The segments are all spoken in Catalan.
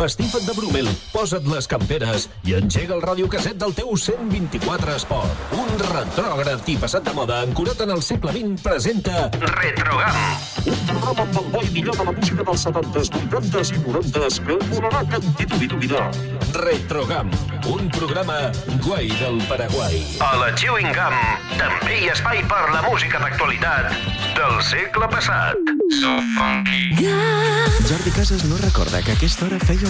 empastifa't de Brumel, posa't les camperes i engega el radiocasset del teu 124 Esport. Un retrògraf i passat de moda ancorat en el segle XX presenta Retrogam. Un programa amb el bo i millor de la música dels 70s, 80s i 90s que volarà que en titubi Retrogam, un programa guai del Paraguai. A la Chewing Gum també hi ha espai per la música d'actualitat del segle passat. So funky. Jordi Casas no recorda que aquesta hora feia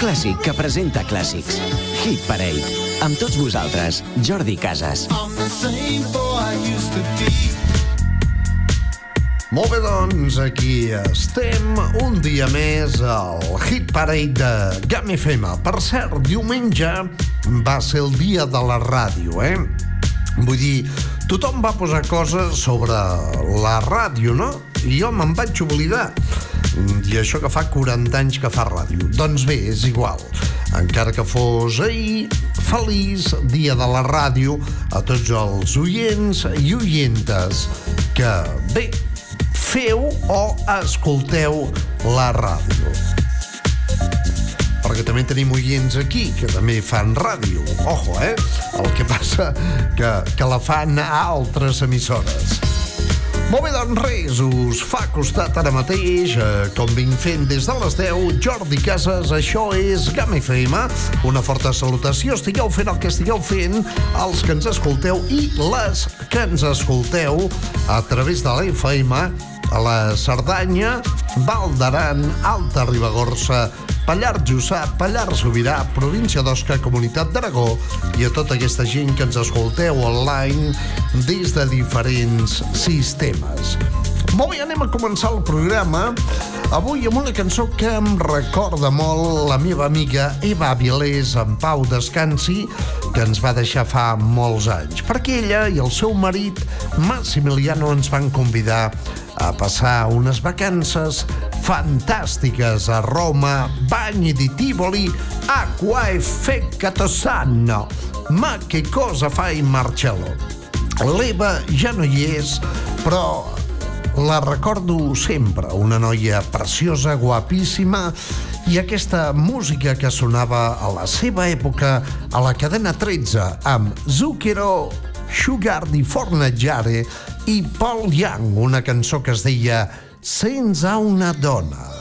Clàssic que presenta clàssics. Hit Parade. Amb tots vosaltres, Jordi Casas. Molt bé, doncs, aquí estem un dia més al Hit Parade de GAM FM. Per cert, diumenge va ser el dia de la ràdio, eh? Vull dir, tothom va posar coses sobre la ràdio, no? I jo me'n vaig oblidar. I això que fa 40 anys que fa ràdio. Doncs bé, és igual. Encara que fos ahir, feliç dia de la ràdio a tots els oients i oientes que, bé, feu o escolteu la ràdio. Perquè també tenim oients aquí que també fan ràdio. Ojo, eh? El que passa que, que la fan a altres emissores. Molt bé, doncs res, us fa costat ara mateix, eh, com vinc fent des de les 10, Jordi Casas, això és GAM FM. Una forta salutació, estigueu fent el que estigueu fent, els que ens escolteu i les que ens escolteu a través de la FM, a la Cerdanya, Val d'Aran, Alta Ribagorça, Pallars Jussà, Pallars Sobirà, província d'Osca, Comunitat d'Aragó i a tota aquesta gent que ens escolteu online des de diferents sistemes. Molt bé, anem a començar el programa avui amb una cançó que em recorda molt la meva amiga Eva Avilés en Pau Descansi que ens va deixar fa molts anys perquè ella i el seu marit Massimiliano ens van convidar a passar unes vacances fantàstiques a Roma, bagni di Tivoli, acqua e feccato sanno. Ma che cosa fai Marcello? L'Eva ja no hi és, però la recordo sempre, una noia preciosa, guapíssima, i aquesta música que sonava a la seva època a la cadena 13 amb Zucchero, Sugar di Fornaggiare i Paul Young, una cançó que es deia Senza una dona.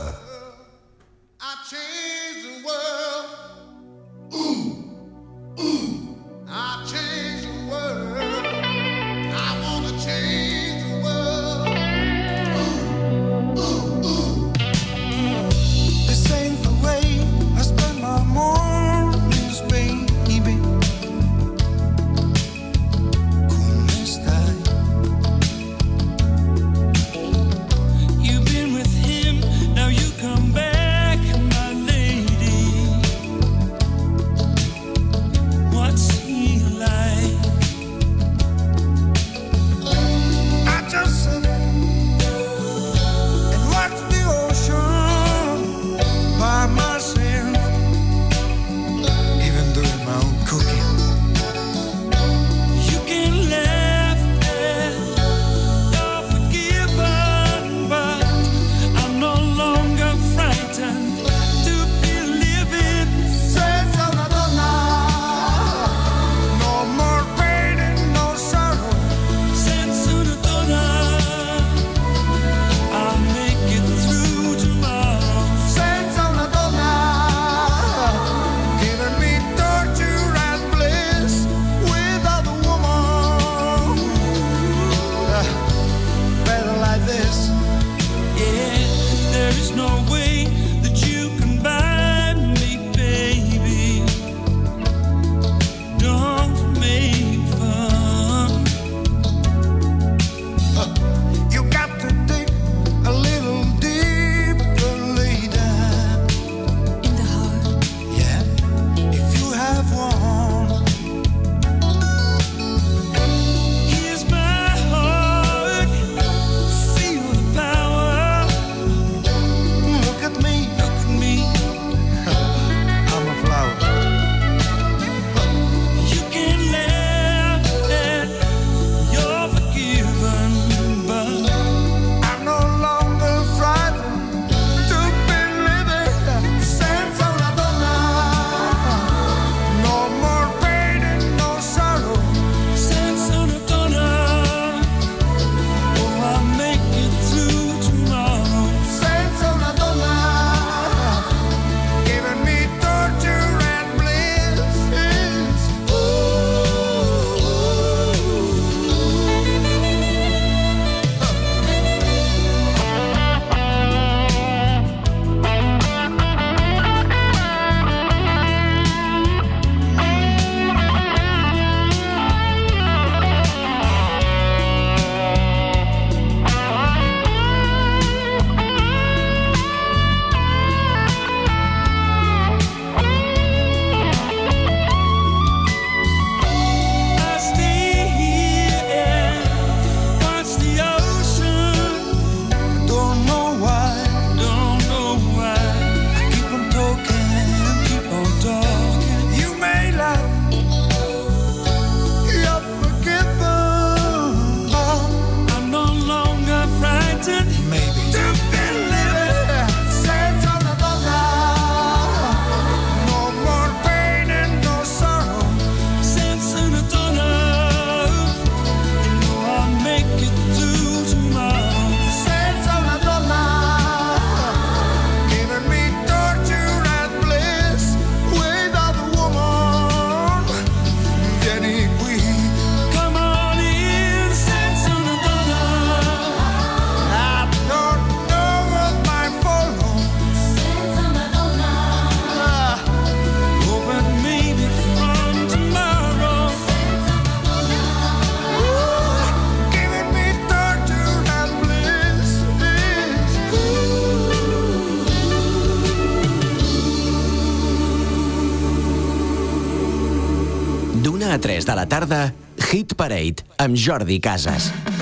de la tarda, Hit Parade amb Jordi Casas.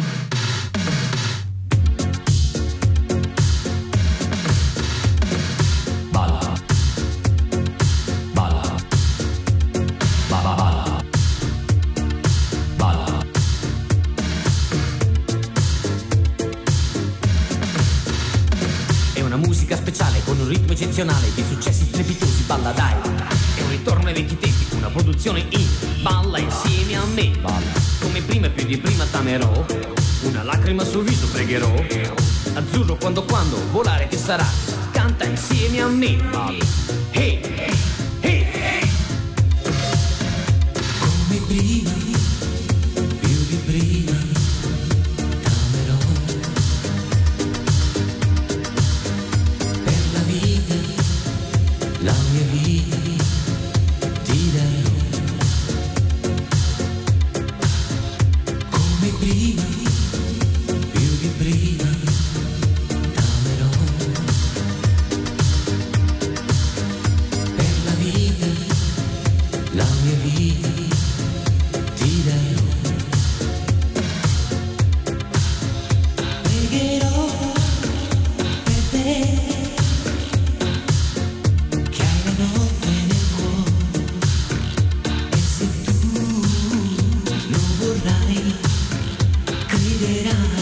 Bye. Cuiderás.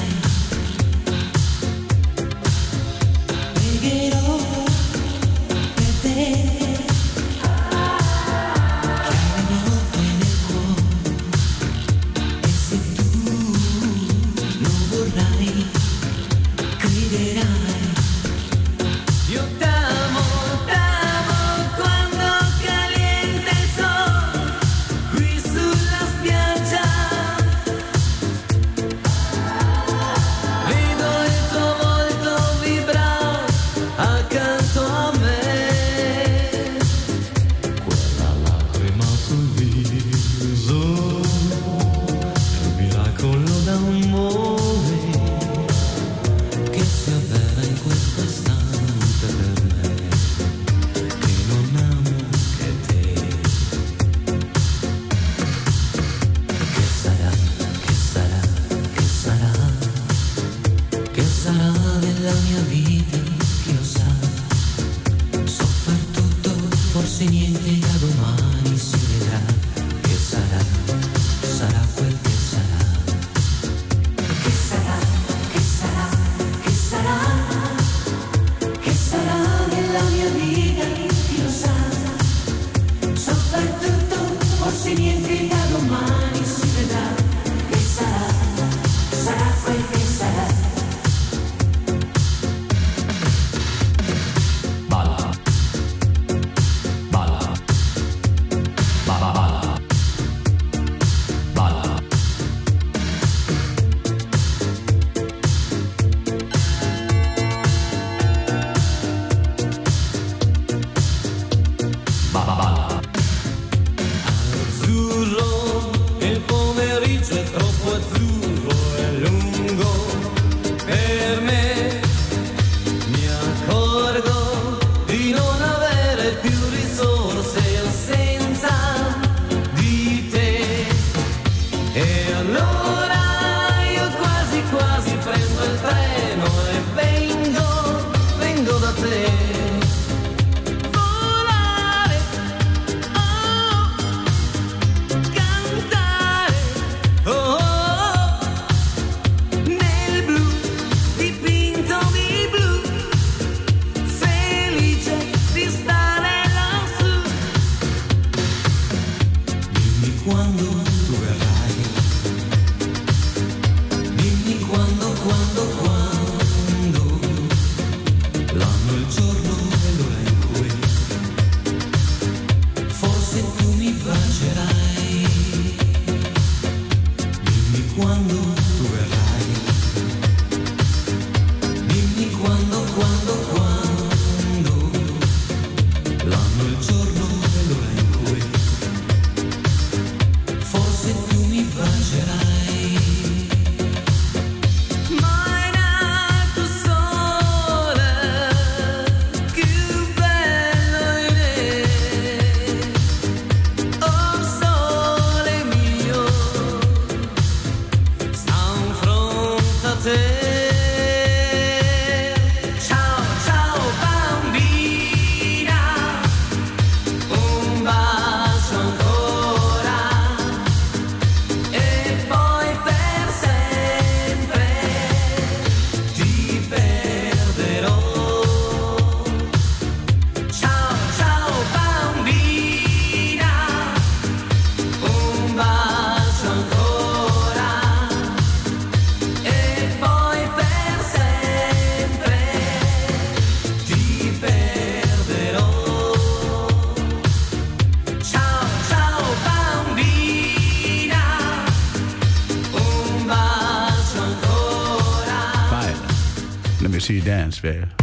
Sverige.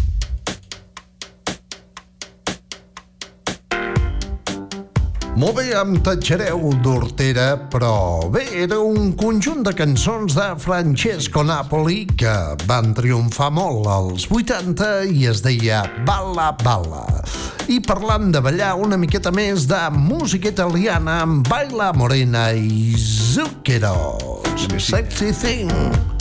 Molt bé, em tatxareu d'Hortera, però bé, era un conjunt de cançons de Francesco Napoli que van triomfar molt als 80 i es deia Balla Balla. I parlant de ballar una miqueta més de música italiana amb Baila Morena i Zuccheros. Sexy Thing.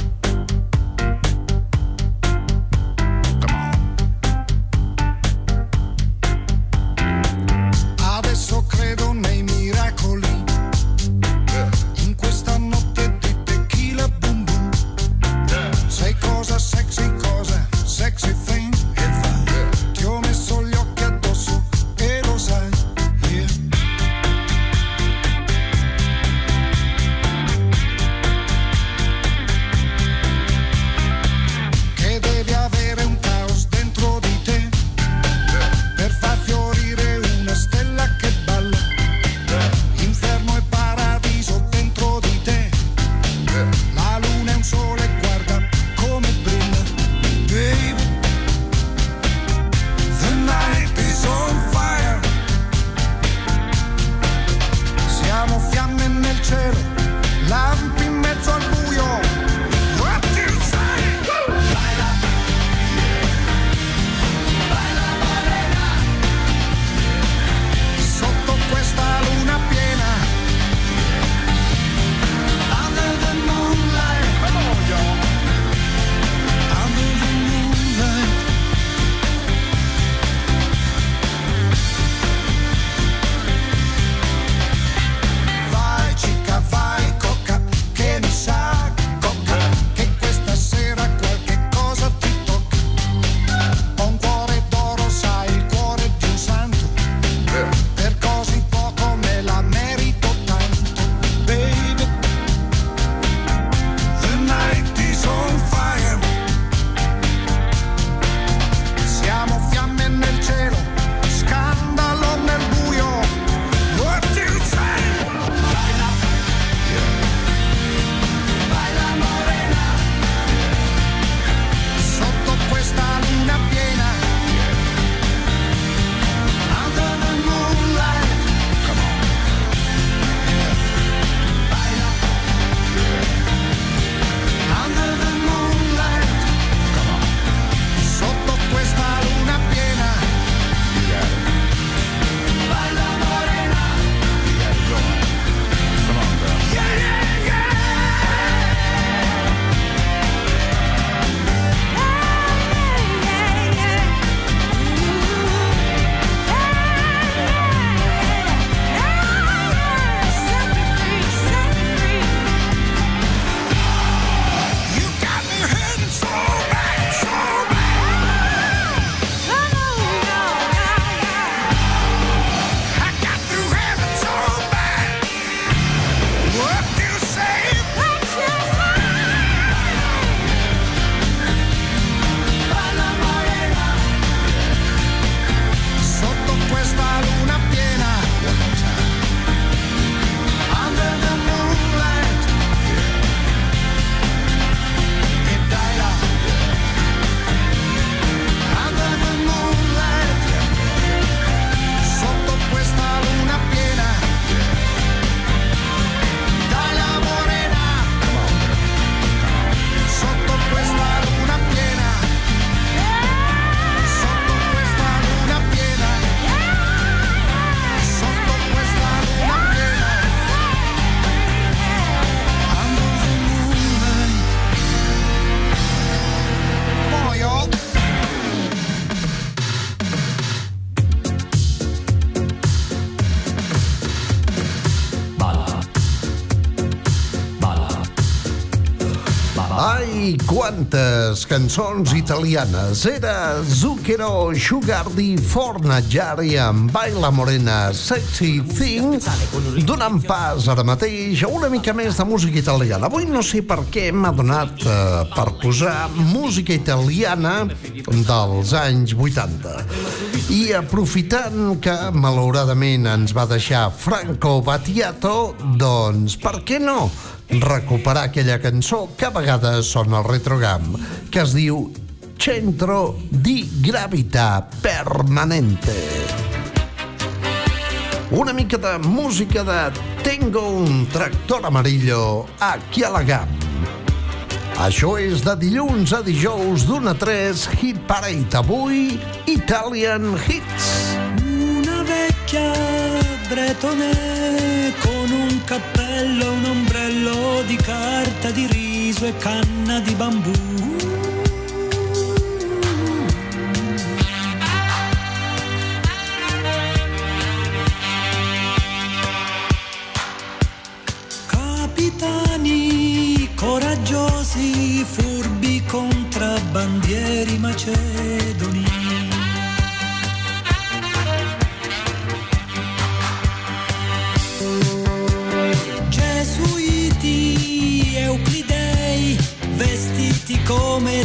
cançons italianes. Era Zucchero, Sugardi, Jari, amb Baila Morena, Sexy Thing, donant pas ara mateix a una mica més de música italiana. Avui no sé per què m'ha donat eh, per posar música italiana dels anys 80. I aprofitant que malauradament ens va deixar Franco Battiato, doncs per què no? recuperar aquella cançó que a vegades sona al retrogam, que es diu Centro di Gravità Permanente. Una mica de música de Tengo un tractor amarillo aquí a la GAM. Això és de dilluns a dijous d'una a 3, Hit Parade avui, Italian Hits. Una vecchia bretone con un cappello, un ombrello di carta di riso e canna di bambù. Capitani coraggiosi, furbi contrabbandieri macedoni.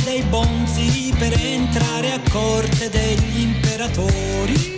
Dei bonzi per entrare a corte degli imperatori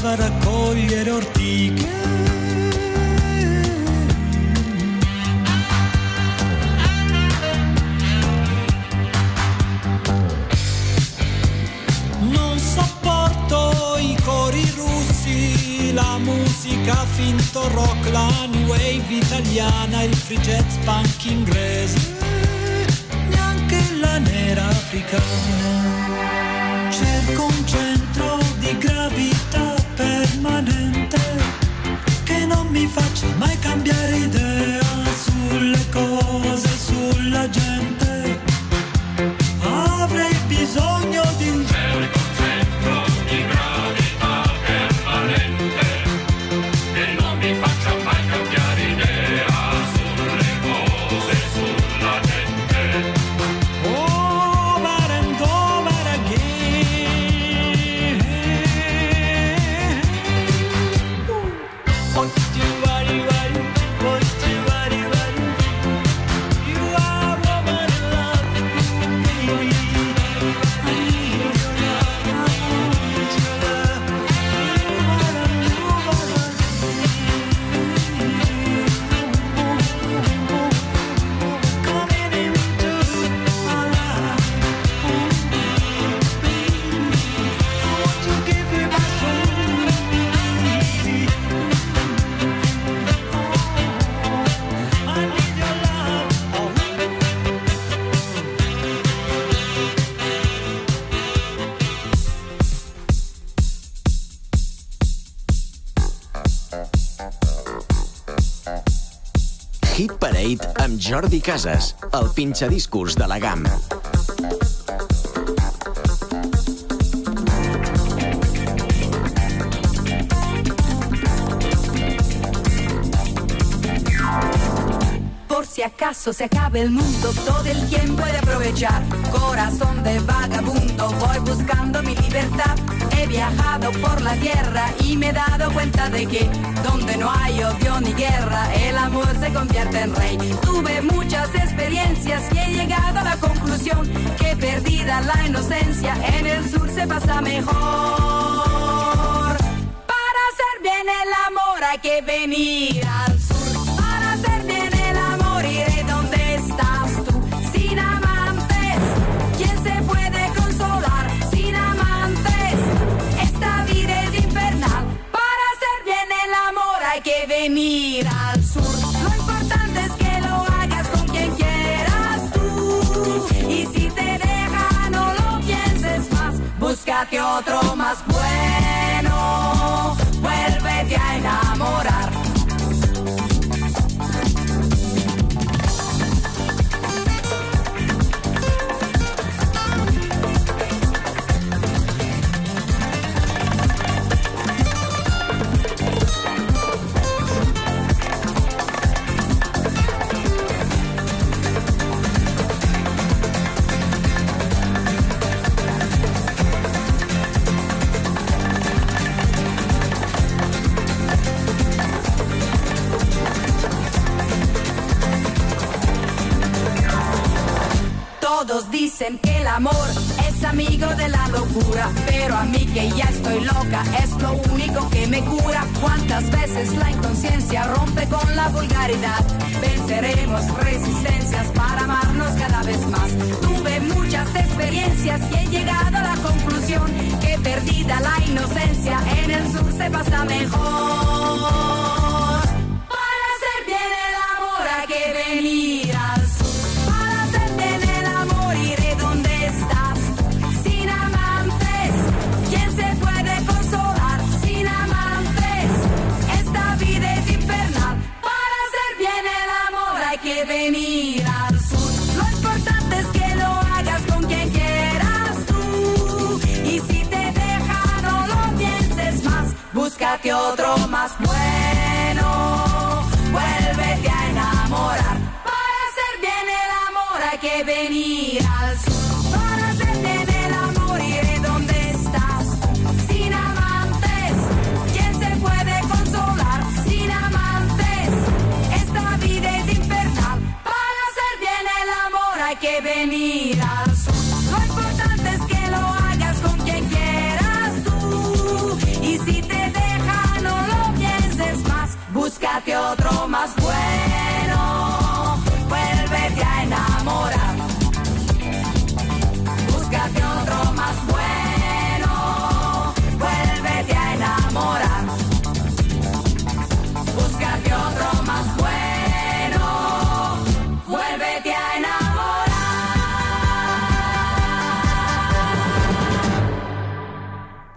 scherzava a raccogliere ortiche. Hit Parade amb Jordi Casas, el pinxadiscos de la GAM. Por si acaso se acabe el mundo, todo el tiempo he de aprovechar. Corazón de vagabundo, voy buscando mi libertad. Viajado por la tierra y me he dado cuenta de que donde no hay odio ni guerra, el amor se convierte en rey. Tuve muchas experiencias y he llegado a la conclusión que perdida la inocencia, en el sur se pasa mejor. Para hacer bien el amor hay que venir al búscate otro más bueno, vuélvete a enamorar. Todos dicen que el amor es amigo de la locura, pero a mí que ya estoy loca es lo único que me cura. ¿Cuántas veces la inconsciencia rompe con la vulgaridad? Venceremos resistencias para amarnos cada vez más. Tuve muchas experiencias y he llegado a la conclusión que perdida la inocencia en el sur se pasa mejor. Para hacer bien el amor hay que venir Búscate otro más bueno.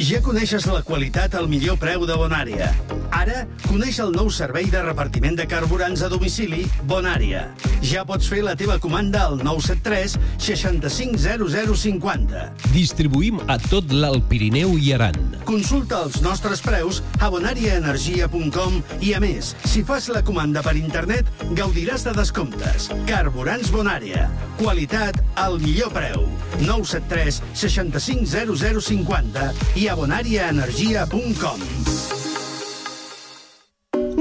Ja coneixes la qualitat al millor preu de Bonària. Ara, coneix el nou servei de repartiment de carburants a domicili Bonària. Ja pots fer la teva comanda al 973 650050. Distribuïm a tot l'Alt Pirineu i Aran. Consulta els nostres preus a bonariaenergia.com i, a més, si fas la comanda per internet, gaudiràs de descomptes. Carburants Bonària. Qualitat al millor preu. 973 650050 i a bonariaenergia.com.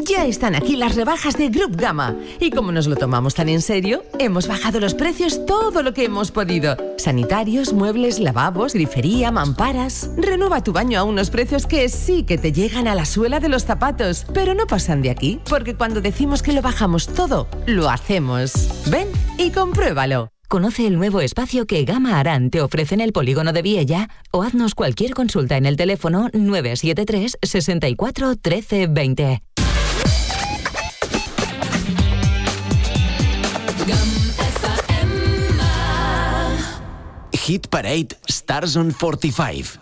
Ya están aquí las rebajas de Group Gama. Y como nos lo tomamos tan en serio, hemos bajado los precios todo lo que hemos podido. Sanitarios, muebles, lavabos, grifería, mamparas. Renueva tu baño a unos precios que sí que te llegan a la suela de los zapatos, pero no pasan de aquí, porque cuando decimos que lo bajamos todo, lo hacemos. Ven y compruébalo. Conoce el nuevo espacio que Gama Aran te ofrece en el polígono de Viella o haznos cualquier consulta en el teléfono 973 64 13 20. Hit Parade Stars on 45.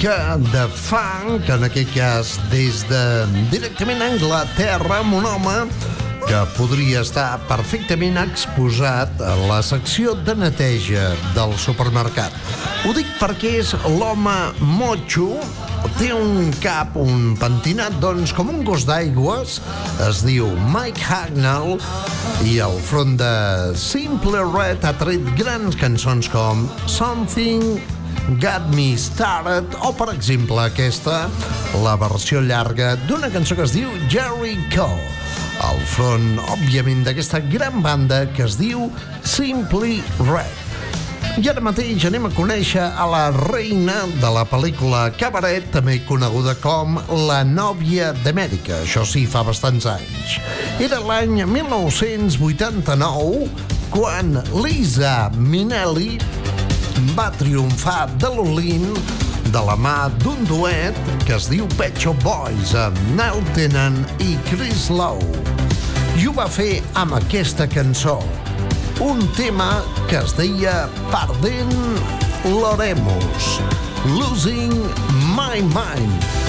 Mica de funk, en aquest cas des de directament a Anglaterra, amb un home que podria estar perfectament exposat a la secció de neteja del supermercat. Ho dic perquè és l'home motxo, té un cap, un pentinat, doncs, com un gos d'aigües, es diu Mike Hagnall, i al front de Simple Red ha tret grans cançons com Something Got Me Started o, per exemple, aquesta, la versió llarga d'una cançó que es diu Jericho. Al front, òbviament, d'aquesta gran banda que es diu Simply Red. I ara mateix anem a conèixer a la reina de la pel·lícula Cabaret, també coneguda com La nòvia d'Amèrica. Això sí, fa bastants anys. Era l'any 1989 quan Lisa Minnelli va triomfar de l'Olin de la mà d'un duet que es diu Pet Shop Boys amb Nell Tennant i Chris Lowe. I ho va fer amb aquesta cançó, un tema que es deia Perdent l'Oremus, Losing My Mind,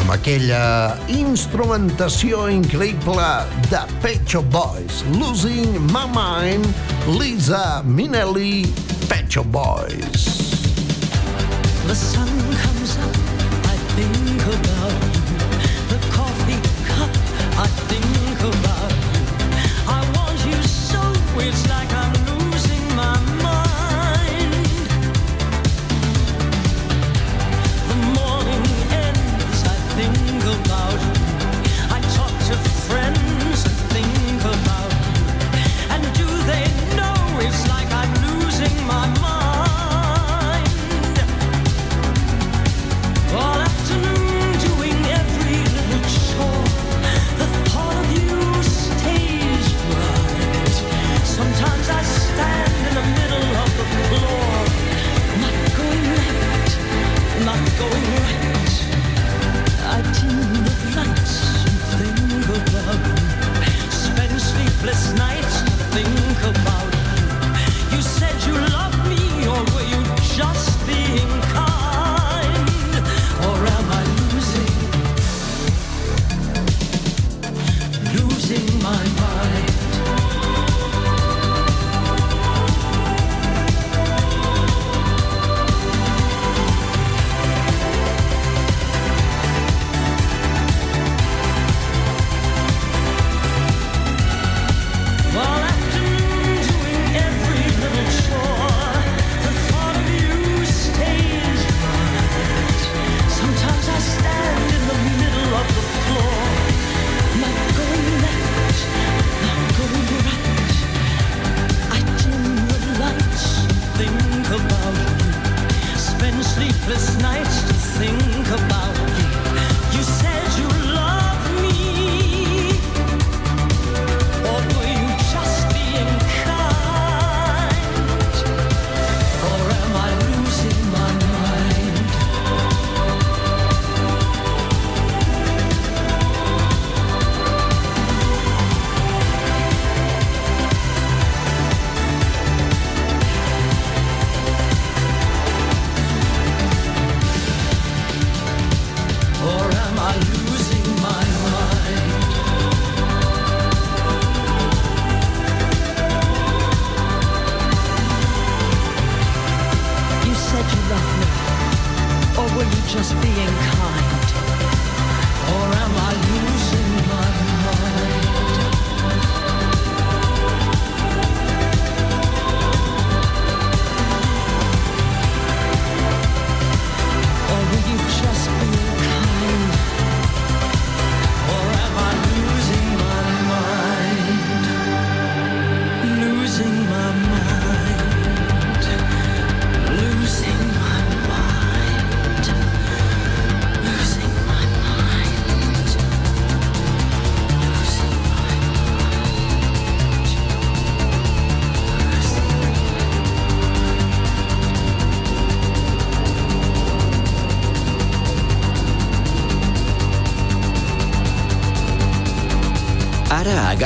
amb aquella instrumentació increïble de Pet Shop Boys, Losing My Mind, Lisa Minnelli, Pet Shop Boys. The sun comes up, I think about you. The coffee cup, I think about you. I want you so, it's like I'm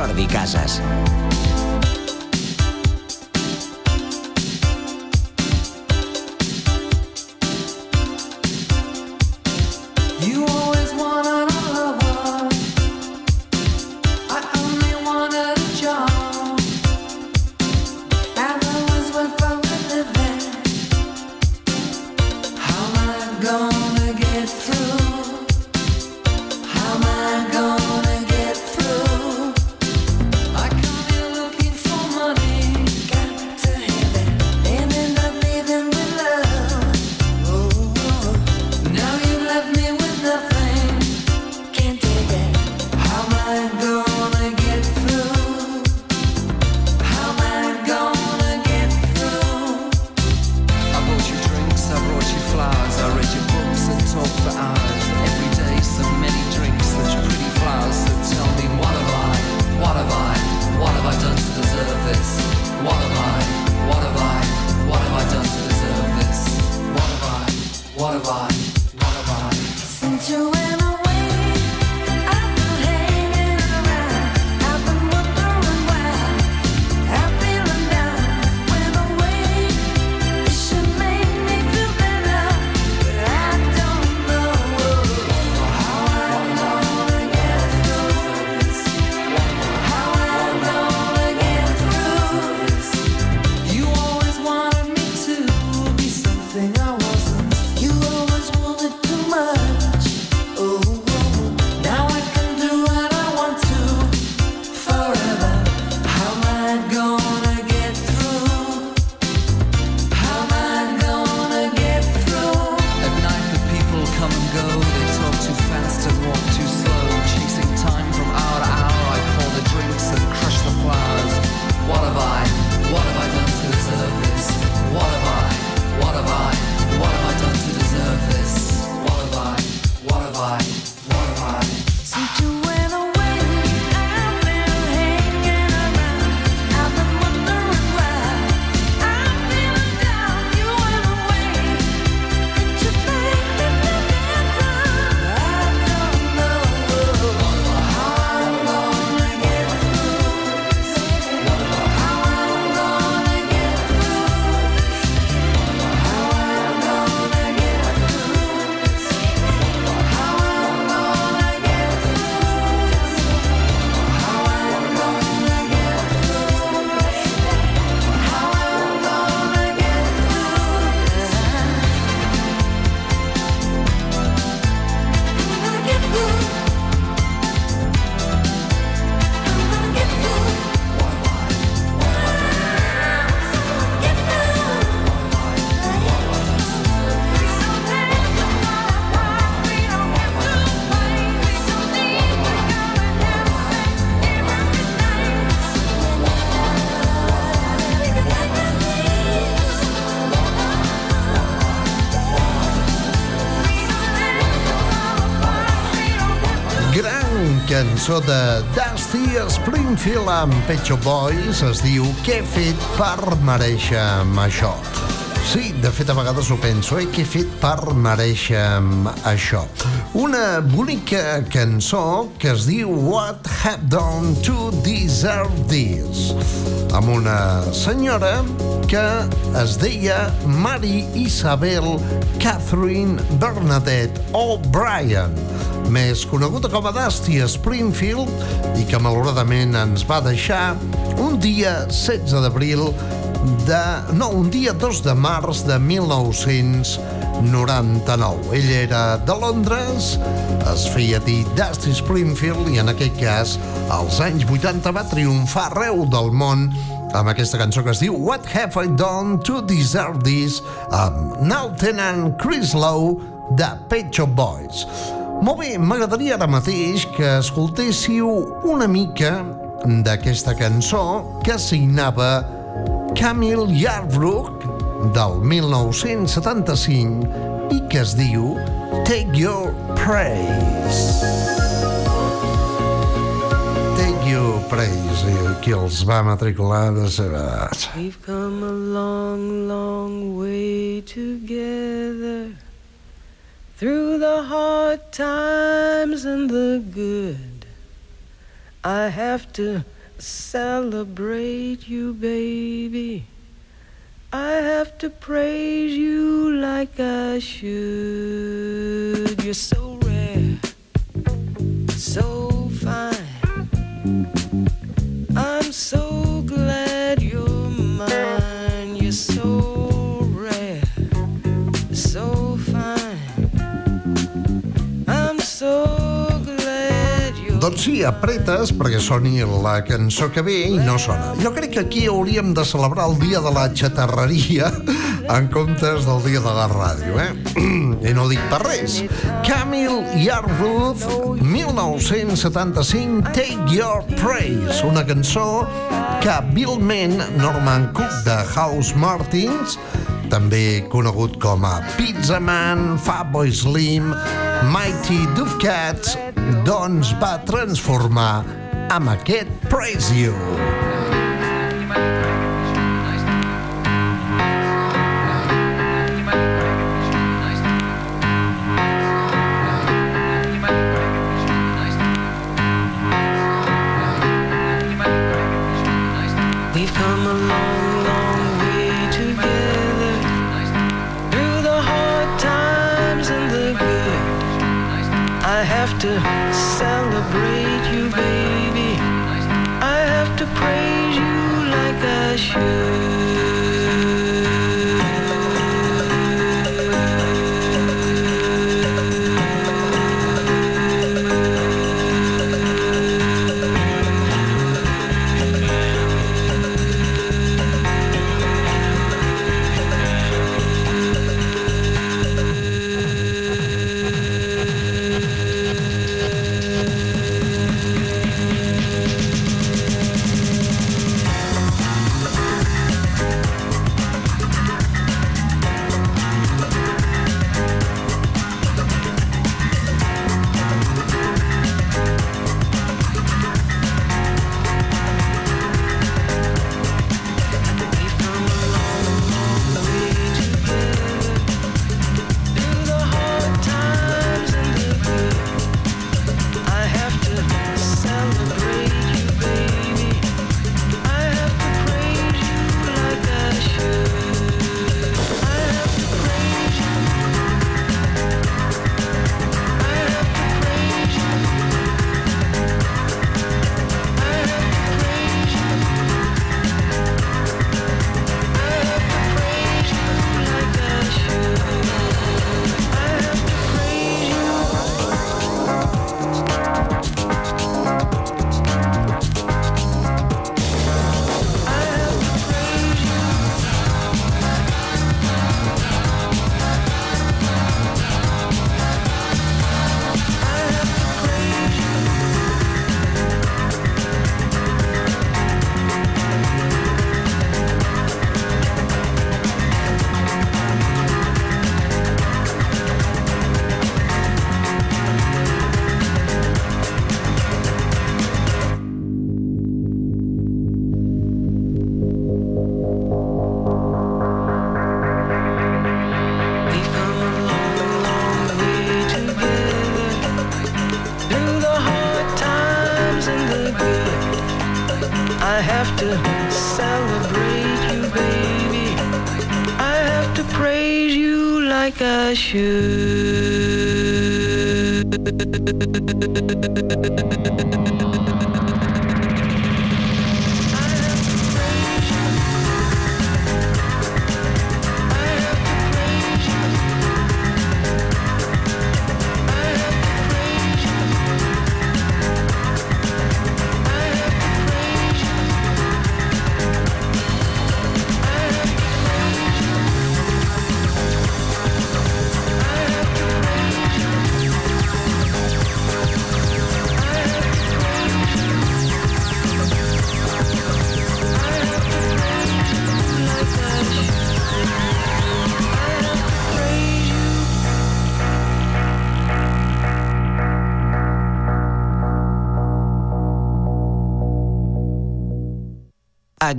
Jordi Casas. Cançó de Dusty Springfield amb Pet Shop Boys es diu Què he fet per mereixer això? Sí, de fet, a vegades ho penso, eh? Què he fet per mereixer això? Una bonica cançó que es diu What Have Done to Deserve This? amb una senyora que es deia Mary Isabel Catherine Bernadette O'Brien, més coneguda com a Dusty Springfield i que malauradament ens va deixar un dia 16 d'abril de... no, un dia 2 de març de 1999. Ell era de Londres, es feia dir Dusty Springfield i en aquest cas als anys 80 va triomfar arreu del món amb aquesta cançó que es diu What Have I Done to Deserve This amb Now Tenant Chris Lowe de Pet Shop Boys. Molt bé, m'agradaria ara mateix que escoltéssiu una mica d'aquesta cançó que signava Camille Yarbrough del 1975 i que es diu Take Your Praise. Take Your Praise, i qui els va matricular de seva edat. We've come a long, long way together through the hard times and the good. I have to celebrate you, baby. I have to praise you like I should. You're so rare, so fine. I'm so glad you're mine. Doncs sí, apretes perquè soni la cançó que ve i no sona. Jo crec que aquí hauríem de celebrar el dia de la xatarreria en comptes del dia de la ràdio, eh? I no dic per res. Camille Yarbrough, 1975, Take Your Praise, una cançó que hàbilment Norman Cook de House Martins també conegut com a Pizza Man, Fatboy Slim, Mighty Dovecots, doncs va transformar amb aquest Praise You. I have to celebrate you, baby. I have to praise you like I to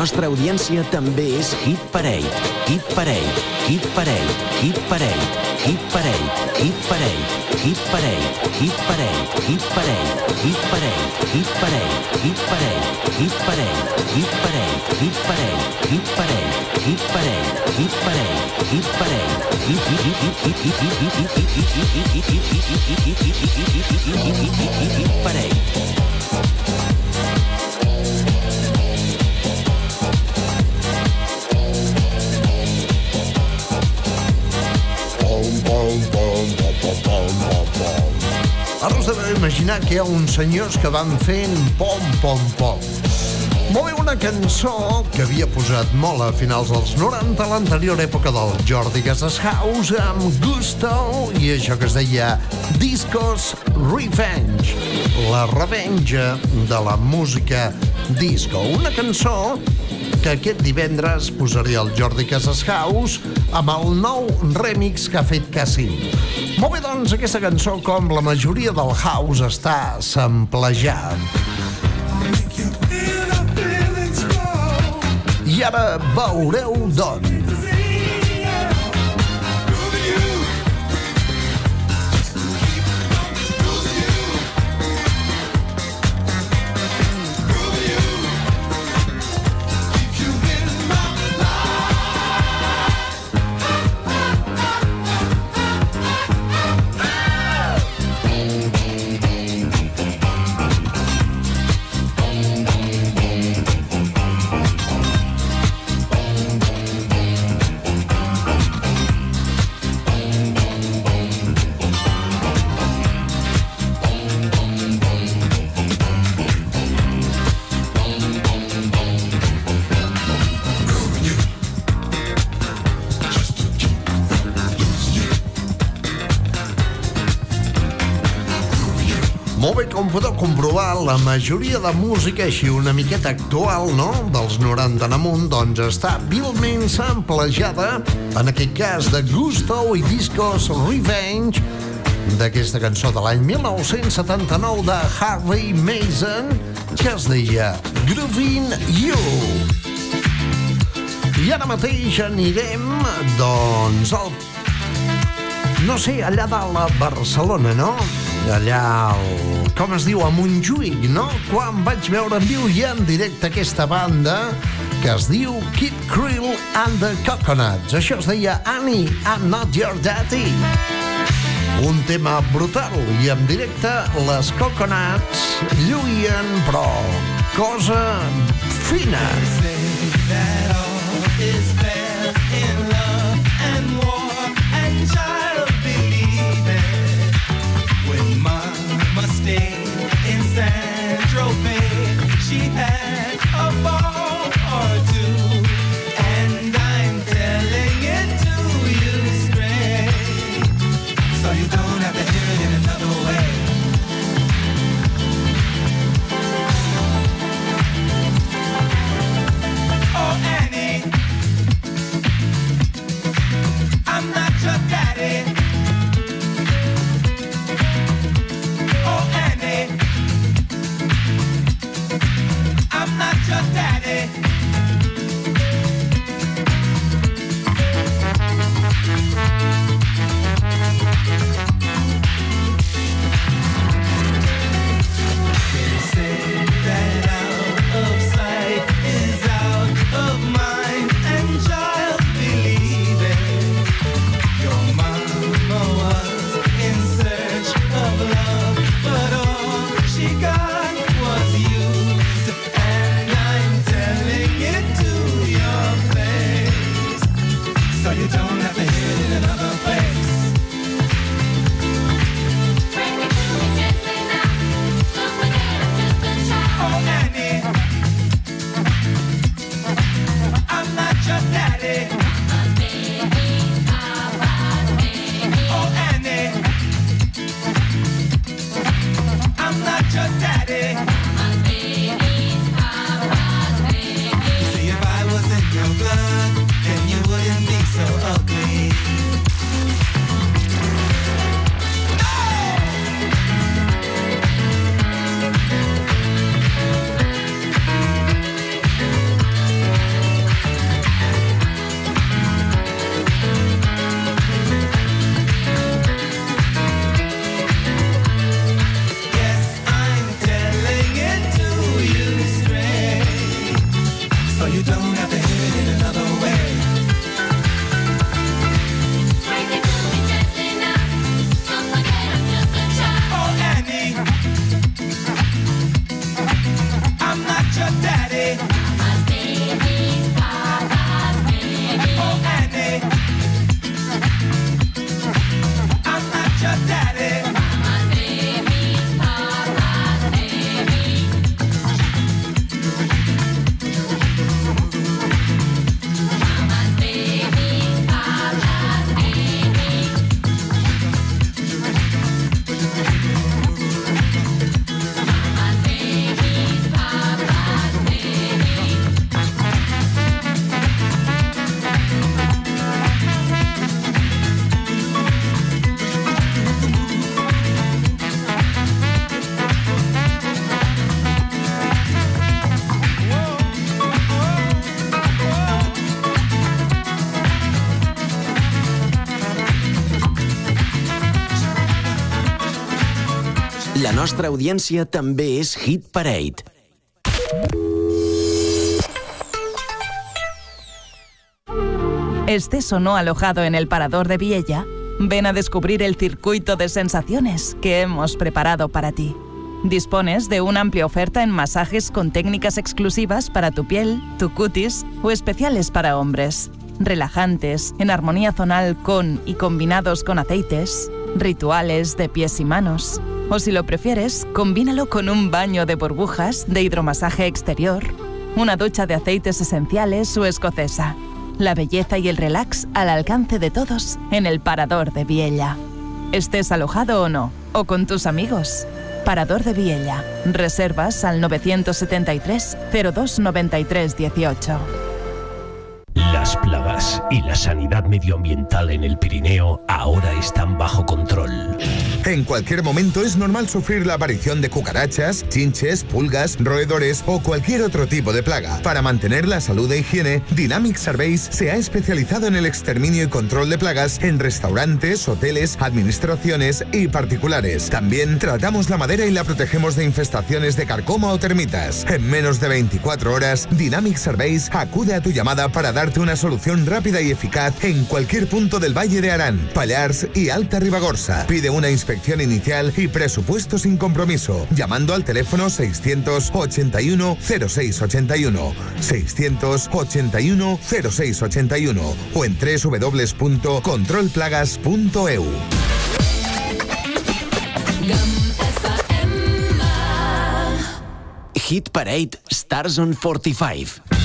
Nostra audiència també és Hit Parade. Hit Parade, Hit Parade, Hit Parade, Hit Parade, Hit Parade, Hit Parade, Hit Parade, Hit Parade, Hit Parade, Hit Parade, Hit Parade, Hit Parade, Hit Parade, Hit Parade, Hit Parade, Hit Parade, Hit Parade, Hit Parade, Hit Hit Hit Hit Hit Hit Hit Hit Hit Hit Hit Hit Hit Hit Hit Hit Hit Hit Hit Parade. Ara us deveu imaginar que hi ha uns senyors que van fent pom, pom, pom. Molt bé, una cançó que havia posat molt a finals dels 90 a l'anterior època del Jordi Casas House amb Gusto i això que es deia Discos Revenge, la revenja de la música disco. Una cançó que aquest divendres posaria el Jordi Casas House amb el nou remix que ha fet Cassim. Molt bé, doncs, aquesta cançó, com la majoria del house, està samplejant. I ara veureu d'on. Molt bé, com podeu comprovar, la majoria de música així una miqueta actual, no?, dels 90 en amunt, doncs està vilment samplejada, en aquest cas de Gusto i Discos Revenge, d'aquesta cançó de l'any 1979 de Harvey Mason, que es deia Groovin' You. I ara mateix anirem, doncs, al... No sé, allà dalt a Barcelona, no? Allà, al... com es diu, a Montjuïc, no? Quan vaig veure en viu i en directe aquesta banda que es diu Kid Krill and the Coconuts. Això es deia Annie, I'm not your daddy. Un tema brutal i en directe les Coconuts lluïen, però cosa fina. that nostra audiència també és Hit Parade. ¿Estés no alojado en el Parador de Viella? Ven a descubrir el circuito de sensaciones que hemos preparado para ti. Dispones de una amplia oferta en masajes con técnicas exclusivas para tu piel, tu cutis o especiales para hombres. Relajantes, en armonía zonal con y combinados con aceites, rituales de pies y manos. O si lo prefieres, combínalo con un baño de burbujas de hidromasaje exterior, una ducha de aceites esenciales o escocesa. La belleza y el relax al alcance de todos en el Parador de Viella. Estés alojado o no, o con tus amigos. Parador de Viella. Reservas al 973 0293 18. Plagas y la sanidad medioambiental en el Pirineo ahora están bajo control. En cualquier momento es normal sufrir la aparición de cucarachas, chinches, pulgas, roedores o cualquier otro tipo de plaga. Para mantener la salud e higiene, Dynamic Surveys se ha especializado en el exterminio y control de plagas en restaurantes, hoteles, administraciones y particulares. También tratamos la madera y la protegemos de infestaciones de carcoma o termitas. En menos de 24 horas, Dynamic Surveys acude a tu llamada para darte una solución rápida y eficaz en cualquier punto del Valle de Arán, Pallars y Alta Ribagorza. Pide una inspección inicial y presupuesto sin compromiso, llamando al teléfono 681 0681, 681 0681 o en www.controlplagas.eu. Hit Parade Stars on 45.